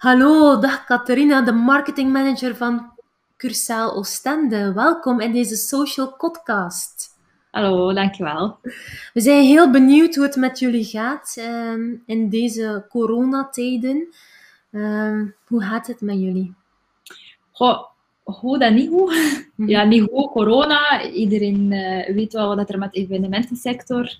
Hallo, dag Catharina, de marketingmanager van Cursaal Oostende. Welkom in deze social podcast. Hallo, dankjewel. We zijn heel benieuwd hoe het met jullie gaat ehm, in deze coronatijden. Um, hoe gaat het met jullie? Goh, goed en niet goed. Mhm. Ja, niet goed. Corona. Iedereen uh, weet wel wat er met de evenementensector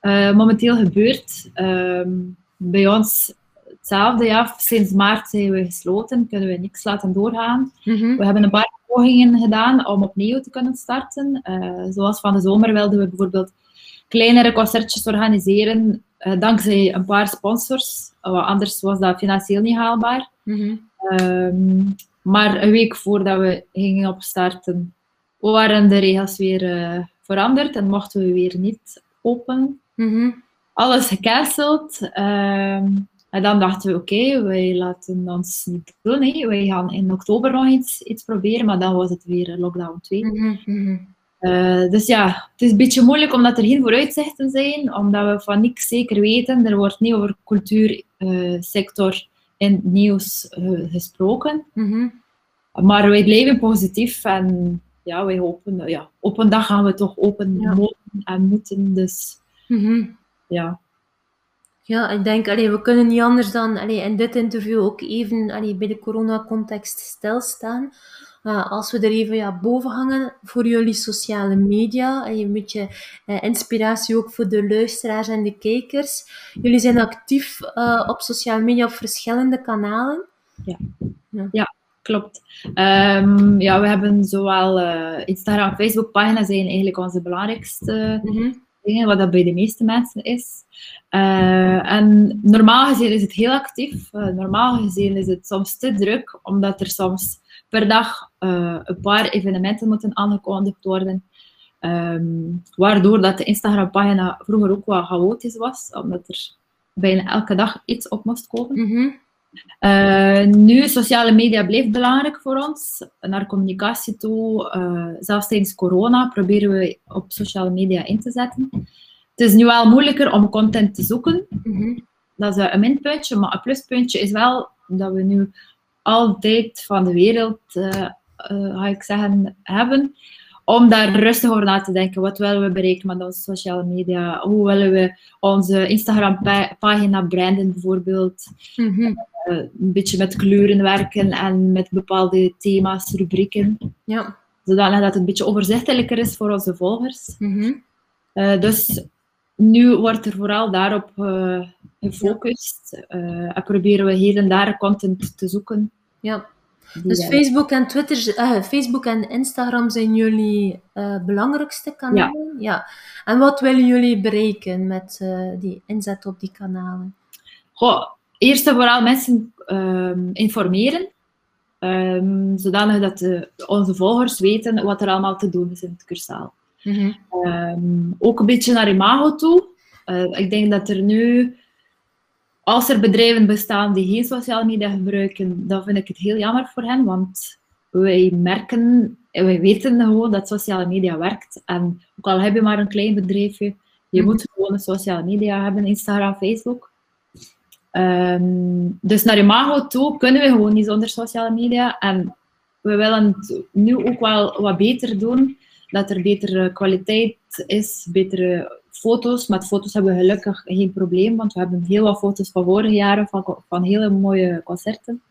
uh, momenteel gebeurt. Um, bij ons hetzelfde. Ja, sinds maart zijn we gesloten, kunnen we niks laten doorgaan. Mhm. We hebben een paar pogingen gedaan om opnieuw te kunnen starten. Uh, zoals van de zomer wilden we bijvoorbeeld kleinere concertjes organiseren, uh, dankzij een paar sponsors. Uh, anders was dat financieel niet haalbaar. Mhm. Ehm, maar een week voordat we gingen opstarten, waren de regels weer veranderd en mochten we weer niet open. Mhm. Alles gecanceld. Ehm, en dan dachten we, oké, wij laten ons niet doen. Hè. Wij gaan in oktober nog iets, iets proberen, maar dan was het weer lockdown 2. Mm -hmm. uh, dus ja, het is een beetje moeilijk omdat er geen vooruitzichten zijn, omdat we van niks zeker weten. Er wordt niet over cultuursector uh, in het nieuws uh, gesproken. Mm -hmm. Maar wij blijven positief en ja, wij hopen, ja, op een dag gaan we toch open ja. mogen en moeten. Dus mm -hmm. ja. Ja, ik denk, allee, we kunnen niet anders dan allee, in dit interview ook even allee, bij de coronacontext stilstaan. Uh, als we er even ja, boven hangen voor jullie sociale media, en een beetje uh, inspiratie ook voor de luisteraars en de kijkers. Jullie zijn actief uh, op sociale media op verschillende kanalen. Ja, ja. ja klopt. Um, ja, we hebben zowel Instagram, Facebook pagina's zijn eigenlijk onze belangrijkste mm -hmm dingen, wat dat bij de meeste mensen is. Uh, en normaal gezien is het heel actief. Uh, normaal gezien is het soms te druk, omdat er soms per dag uh, een paar evenementen moeten aangekondigd worden. Um, waardoor dat de Instagram-pagina vroeger ook wel chaotisch was, omdat er bijna elke dag iets op moest komen. -hmm. Uh, nu, sociale media blijft belangrijk voor ons. Naar communicatie toe, uh, zelfs tijdens corona, proberen we op sociale media in te zetten. Het is nu wel moeilijker om content te zoeken. Mm -hmm. Dat is een minpuntje, maar een pluspuntje is wel dat we nu altijd van de wereld, uh, ga ik zeggen, hebben om daar rustig over na te denken. Wat willen we bereiken met onze sociale media? Hoe willen we onze Instagram-pagina branden, bijvoorbeeld? Mm -hmm. uh, een beetje met kleuren werken en met bepaalde thema's, rubrieken. Ja. Zodat het een beetje overzichtelijker is voor onze volgers. Mm -hmm. uh, dus nu wordt er vooral daarop uh, gefocust. en proberen we hier en daar content te zoeken. Ja. Dus Facebook en Twitter, uh, Facebook en Instagram zijn jullie uh, belangrijkste kanalen? Ja. ja. En wat willen jullie bereiken met uh, die inzet op die kanalen? Goh, eerst en vooral mensen um, informeren. Um, zodanig dat de, onze volgers weten wat er allemaal te doen is in het cursaal. Mm -hmm. um, ook een beetje naar imago toe. ik denk dat er nu als er bedrijven bestaan die geen sociale media gebruiken, dan vind ik het heel jammer voor hen, want wij merken, wij weten gewoon dat sociale media werkt. En ook al heb je maar een klein bedrijfje, je mhm. moet gewoon een sociale media hebben, Instagram, Facebook. Um, dus naar Imago toe kunnen we gewoon niet zonder sociale media. En we willen het nu ook wel wat beter doen, dat er betere kwaliteit is, betere foto's. Met foto's hebben we gelukkig geen probleem, want we hebben heel wat foto's van vorige jaren, van, van hele mooie concerten.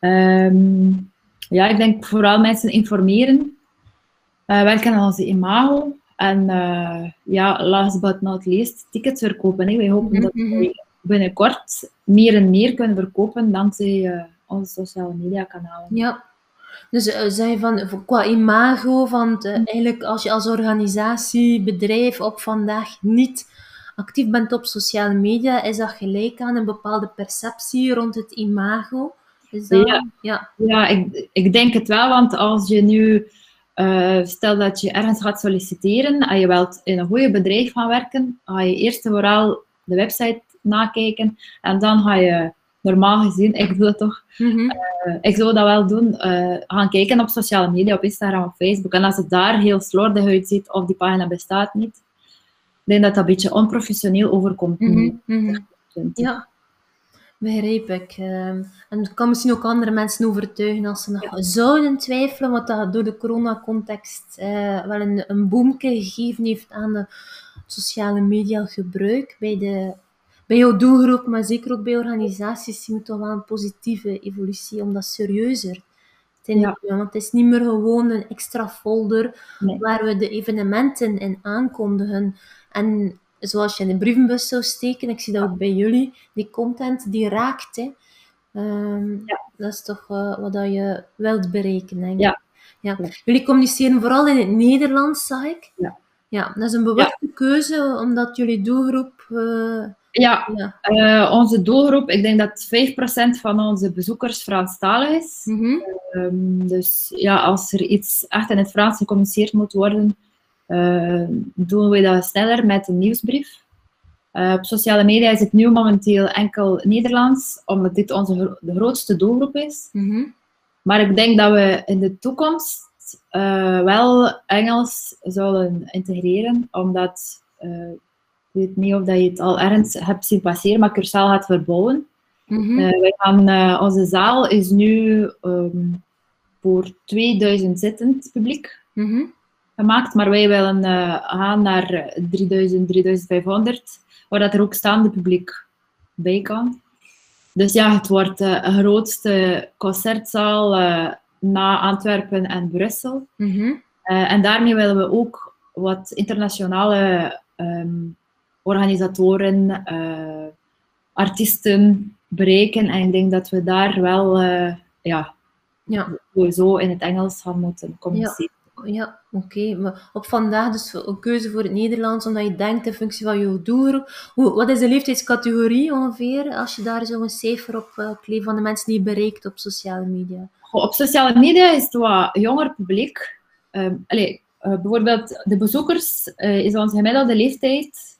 Um, ja, ik denk vooral mensen informeren, uh, werken aan onze imago. En uh, ja, last but not least, tickets verkopen. Hè. Wij hopen dat mhm. we binnenkort meer en meer kunnen verkopen dankzij uh, onze sociale media kanalen. Ja, dus uh, zeg van, qua imago, van uh, eigenlijk als je als organisatie, bedrijf op vandaag niet actief bent op sociale media, is dat gelijk aan een bepaalde perceptie rond het imago? Is dat, ja, ja. ja ik, ik denk het wel, want als je nu, uh, stel dat je ergens gaat solliciteren en je wilt in een goede bedrijf gaan werken, ga je eerst en vooral de website nakijken en dan ga je normaal gezien, ik doe dat toch. Mm -hmm. uh, ik zou dat wel doen. Uh, gaan kijken op sociale media, op Instagram of Facebook. En als het daar heel slordig uitziet of die pagina bestaat niet, ik denk dat dat een beetje onprofessioneel overkomt. Mm -hmm. Ja. Begrijp ik. Ehm, en het kan misschien ook andere mensen overtuigen als ze nog zouden twijfelen, wat dat door de coronacontext uh, wel een, een boomke gegeven heeft aan de sociale media gebruik bij, de, bij jouw doelgroep, maar zeker ook bij organisaties, zien we toch wel een positieve evolutie om dat serieuzer te nemen. Want het is niet meer gewoon een extra folder waar we de evenementen in aankondigen. En zoals je in de brievenbus zou steken, ik zie dat ook bij jullie, die content die raakt. Hè. Ehm, ja. Dat is toch uh, wat je wilt bereiken, denk ik. Ja. Ja. Jullie communiceren vooral in het Nederlands, zag ik. Ja. Ja, dat is een bewuste keuze, omdat jullie doelgroep... Uh, ja, ja. Uh, onze doelgroep, ik denk dat 5% van onze bezoekers Franstalig is. Mm -hmm. dus ja, als er iets echt in het Frans gecommuniceerd moet worden, uh, doen we dat sneller met een nieuwsbrief. Op sociale media is het nu momenteel enkel Nederlands, omdat dit onze de grootste doelgroep is. Mm Maar ik denk dat we in de toekomst uh, wel Engels zullen integreren, omdat ik weet niet of dat je het al ergens hebt zien passeren, maar Cursaal gaat verbouwen. Mm -hmm. wij gaan, onze zaal is nu um, voor 2000 zittend publiek. Mm -hmm gemaakt, maar wij willen uh, gaan naar 3000, 3500, waar dat er ook staande publiek bij kan. Dus ja, het wordt een grootste concertzaal na Antwerpen en Brussel. Mm -hmm. en daarmee willen we ook wat internationale um, organisatoren, artiesten bereiken. En ik denk dat we daar wel ja, ja. sowieso in het Engels gaan moeten communiceren. Ja, oké. Maar op vandaag dus een keuze voor het Nederlands, omdat je denkt in functie van je doelgroep. wat is de leeftijdscategorie ongeveer, als je daar zo'n cijfer op uh, kleeft van de mensen die je bereikt op sociale media? op sociale media is het wat jonger publiek. Um, allez, uh, bijvoorbeeld de bezoekers uh, is onze gemiddelde leeftijd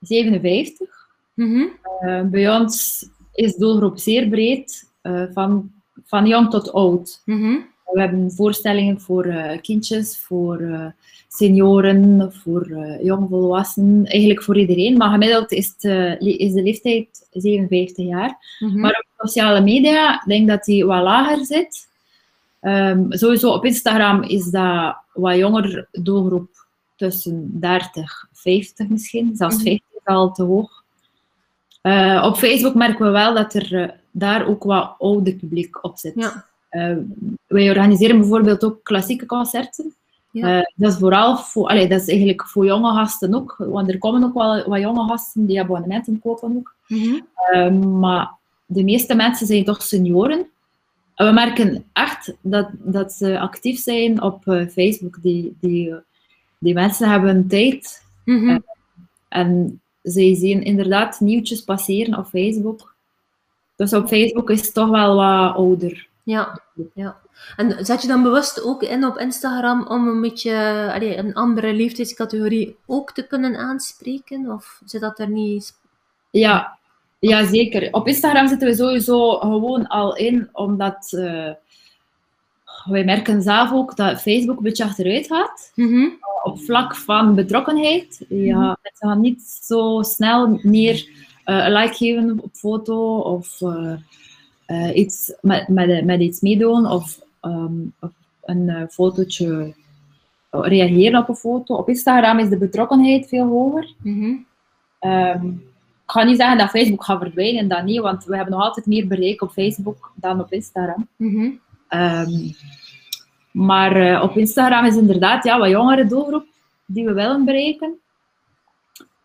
57. Mm -hmm. bij ons is de doelgroep zeer breed, van, van jong tot oud. Mm -hmm. We hebben voorstellingen voor uh, kindjes, voor senioren, voor jongvolwassenen, eigenlijk voor iedereen. Maar gemiddeld is, het, is de leeftijd 57 jaar. Mm -hmm. Maar op sociale media denk ik dat die wat lager zit. Um, sowieso op Instagram is dat wat jonger doelgroep tussen 30, 50 misschien. Zelfs mm -hmm. 50 is al te hoog. op Facebook merken we wel dat er daar ook wat ouder publiek op zit. Ja. Uh, wij organiseren bijvoorbeeld ook klassieke concerten. Ja. Uh, dat is vooral voor, allee, dat is eigenlijk voor jonge gasten ook, want er komen ook wel wat jonge gasten die abonnementen kopen ook. Mm -hmm. uh, maar de meeste mensen zijn toch senioren. En we merken echt dat, dat ze actief zijn op Facebook. Die, die, die mensen hebben tijd. Mm -hmm. en zij zien inderdaad nieuwtjes passeren op Facebook. Dus op Facebook is het toch wel wat ouder. Ja, ja. En zet je dan bewust ook in op Instagram om een beetje allee, een andere leeftijdscategorie ook te kunnen aanspreken? Of zit dat er niet? Ja, ja zeker. Op Instagram zitten we sowieso gewoon al in, omdat uh, wij merken zelf ook dat Facebook een beetje achteruit gaat. Mm Op vlak van betrokkenheid. Ja, mm Mensen gaan niet zo snel meer uh, een like geven op foto of... Uh, uh, iets met, met, met iets meedoen of, um, of een fotootje reageren op een foto. Op Instagram is de betrokkenheid veel hoger. Mm -hmm. um, ik ga niet zeggen dat Facebook gaat verdwijnen, dat niet, want we hebben nog altijd meer bereik op Facebook dan op Instagram. Mm -hmm. Um, maar uh, op Instagram is inderdaad ja, wat jongere doelgroep die we willen bereiken.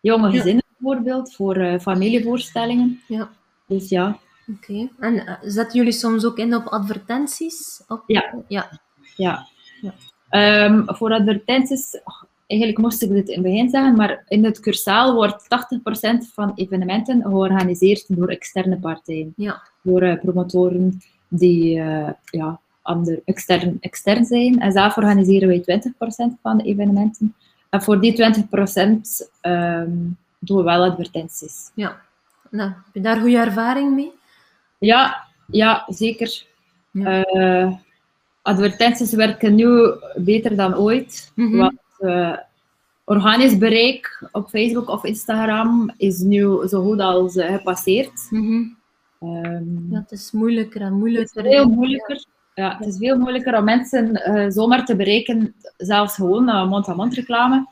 Jonge gezinnen ja. bijvoorbeeld, voor uh, familievoorstellingen. Ja. Dus ja, Oké. En uh, zetten jullie soms ook in op advertenties? Op... Ja. Ja. ja. ja. Um, voor advertenties, eigenlijk moest ik dit in het begin zeggen, maar in het cursaal wordt 80% van evenementen georganiseerd door externe partijen. Ja. Door promotoren die uh, ja, ander, extern, extern zijn. En zelf organiseren wij 20% van de evenementen. En voor die 20% um, ehm, doen we wel advertenties. Ja. Nou, heb je daar goede ervaring mee? Ja, ja zeker. Ja. Uh, advertenties werken nu beter dan ooit. Mm -hmm. Want uh, organisch bereik op Facebook of Instagram is nu zo goed als uh, gepasseerd. Mm -hmm. Um, ja, het is moeilijker en moeilijker. Het is veel moeilijker. Ja, het is veel moeilijker om mensen uh, zomaar te bereiken, zelfs gewoon uh, mond-aan-mond reclame.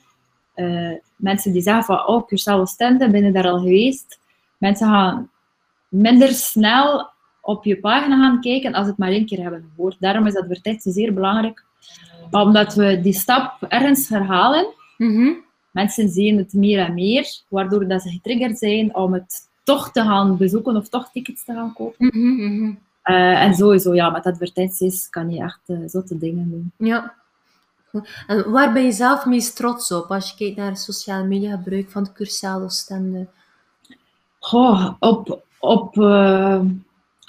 Uh, mensen die zeggen van, oh, Cursaal Oostende, ben je daar al geweest? Mensen gaan minder snel op je pagina gaan kijken als het maar één keer hebben gehoord. Daarom is advertentie zeer belangrijk. Omdat we die stap ergens herhalen, mm mensen zien het meer en meer, waardoor dat ze getriggerd zijn om het toch te gaan bezoeken of toch tickets te gaan kopen. Mm uh, en sowieso, ja, met advertenties kan je echt uh, zotte dingen doen. Ja. En waar ben je zelf meest trots op als je kijkt naar sociale media gebruik van de Cursaal Oostende? Goh, op... op uh...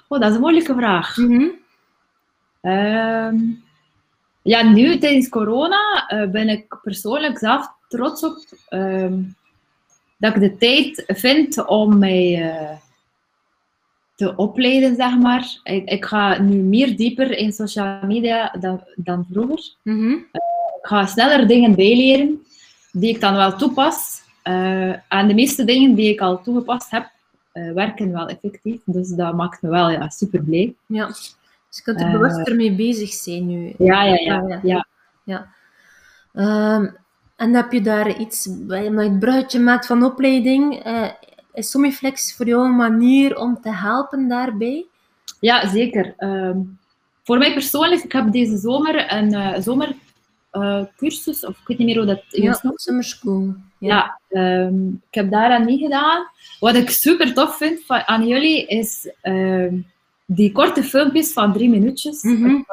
oh, dat is een moeilijke vraag. Mm -hmm. ja, nu tijdens corona ben ik persoonlijk zelf trots op ehm, dat ik de tijd vind om mij te opleiden, zeg maar. Ik, ik, ga nu meer dieper in social media dan, dan vroeger. Mm -hmm. uh, ik ga sneller dingen bijleren die ik dan wel toepas. Uh, en de meeste dingen die ik al toegepast heb, werken wel effectief. Dus dat maakt me wel ja, super blij. Ja, dus je kunt er bewuster mee bezig zijn nu. Ja, ja, ja. ja, ja. ja. Um, en heb je daar iets, omdat je het bruidje maakt van opleiding, is Somiflex voor jou een manier om te helpen daarbij? Ja, zeker. Um, voor mij persoonlijk, ik heb deze zomer een uh, zomercursus, uh, of ik weet niet meer hoe dat is. Ja, summer school. Ja, ja um, ik heb daaraan niet gedaan. Wat ik super tof vind van, aan jullie, is uh, die korte filmpjes van drie minuutjes. Mm -hmm.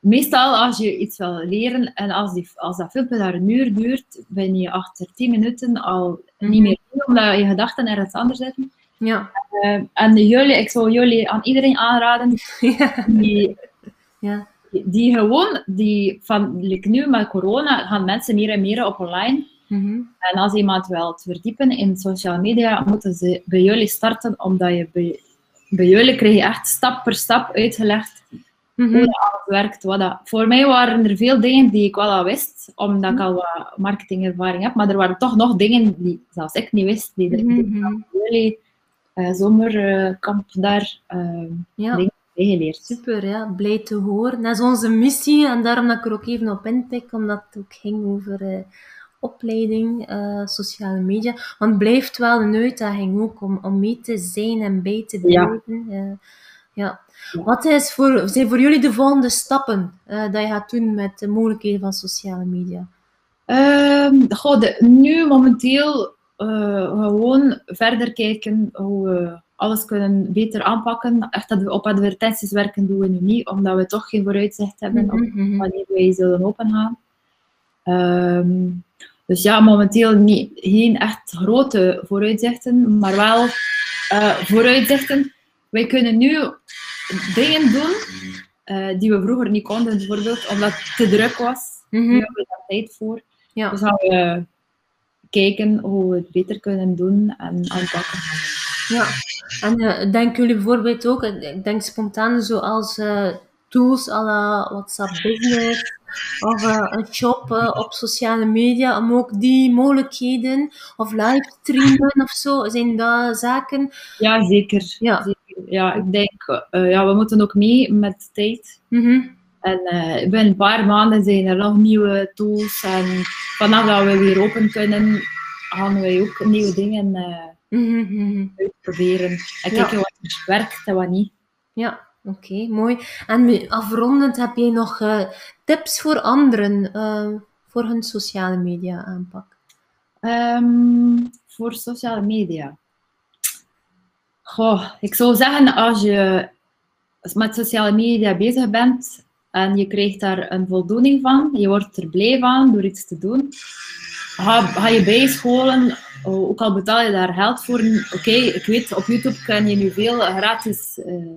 Meestal als je iets wil leren en als, die, als dat filmpje daar een uur duurt, ben je achter tien minuten al mm -hmm. niet meer omdat je gedachten ergens anders zitten. Ja. Uh, en jullie, ik zou jullie aan iedereen aanraden ja. die, ja. die, die, gewoon, die van like nu met corona gaan mensen meer en meer op online. Mm -hmm. En als iemand wil verdiepen in social media, moeten ze bij jullie starten, omdat je bij, bij jullie krijg je echt stap per stap uitgelegd mm -hmm. hoe dat alles werkt. Wat dat. Voor mij waren er veel dingen die ik wel al wist, omdat ik al wat marketingervaring heb, maar er waren toch nog dingen die zelfs ik niet wist, die, er, mm -hmm. jullie uh, zomerkamp daar uh, ja. dingen bijgeleerd. Super, ja. blij te horen. Dat is onze missie en daarom dat ik er ook even op intik, omdat het ook ging over uh, opleiding, uh, sociale media. Want het blijft wel een uitdaging ook om, om mee te zijn en bij te blijven. Ja. Ja. Wat is voor, zijn voor jullie de volgende stappen uh, dat je gaat doen met de mogelijkheden van sociale media? Um, de, nu momenteel uh, gewoon verder kijken hoe we alles kunnen beter aanpakken. Echt dat we op advertenties werken doen we nu niet, omdat we toch geen vooruitzicht hebben mm -hmm. op wanneer wij zullen opengaan. Um, dus ja, momenteel niet, geen echt grote vooruitzichten, maar wel uh, vooruitzichten. Wij kunnen nu dingen doen uh, die we vroeger niet konden, bijvoorbeeld omdat het te druk was. Mm -hmm. Nu hebben we daar tijd voor. Ja. Dus gaan we kijken hoe we het beter kunnen doen en aanpakken. Ja, en uh, denken jullie bijvoorbeeld ook, ik denk spontaan zoals uh, tools à la WhatsApp Business of uh, een shop op sociale media, om ook die mogelijkheden of livestreamen of zo, zijn dat zaken? Ja, zeker. Ja, zeker. Ja ik denk, ja, we moeten ook mee met de tijd. Mm -hmm. En uh, binnen een paar maanden zijn er nog nieuwe tools. En vanaf dat we weer open kunnen, gaan wij ook nieuwe dingen uh, mm -hmm. uitproberen. En kijken ja. wat er werkt en wat niet. Ja, oké, okay, mooi. En afrondend heb je nog uh, tips voor anderen voor hun sociale media aanpak? Um, voor sociale media? Goh, ik zou zeggen, als je met sociale media bezig bent, en je krijgt daar een voldoening van. Je wordt er blij van door iets te doen. Ga, ga je bijscholen, ook al betaal je daar geld voor. Oké, ik weet, op YouTube kan je nu veel gratis uh,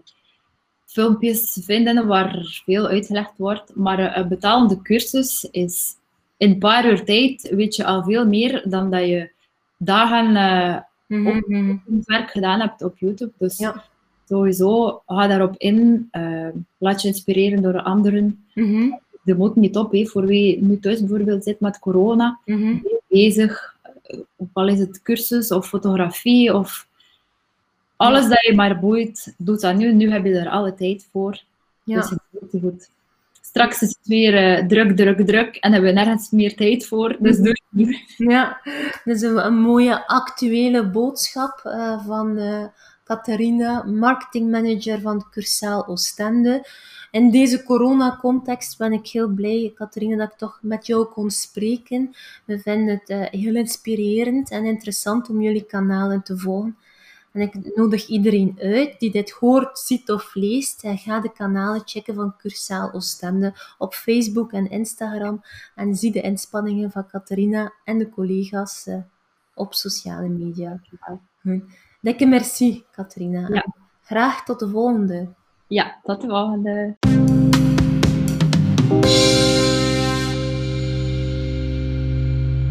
filmpjes vinden waar veel uitgelegd wordt. Maar een betalende cursus is in een paar uur tijd weet je al veel meer dan dat je dagen uh, mm -hmm. op werk gedaan hebt op YouTube. Dus ja sowieso, ga daarop in. Uh, laat je inspireren door anderen. Mm -hmm. De moet niet op. Hè. Voor wie nu thuis bijvoorbeeld zit met corona, mm -hmm. bezig. Of al is het cursus of fotografie of Alles dat je maar boeit, doet dat nu. Nu heb je er alle tijd voor. Ja. Dus het is goed. Straks is het weer uh, druk, druk, druk en hebben we nergens meer tijd voor. Dus doe het nu. Ja, dat is een, mooie actuele boodschap uh, van uh, Catharina, marketingmanager van Cursaal Oostende. In deze coronacontext ben ik heel blij, Catharina, dat ik toch met jou kon spreken. We vinden het heel inspirerend en interessant om jullie kanalen te volgen. En ik nodig iedereen uit die dit hoort, ziet of leest. Ga de kanalen checken van Cursaal Oostende op Facebook en Instagram. En zie de inspanningen van Catharina en de collega's eh, op sociale media. Dikke merci, Catharina. Ja. Graag tot de volgende. Ja, tot de volgende.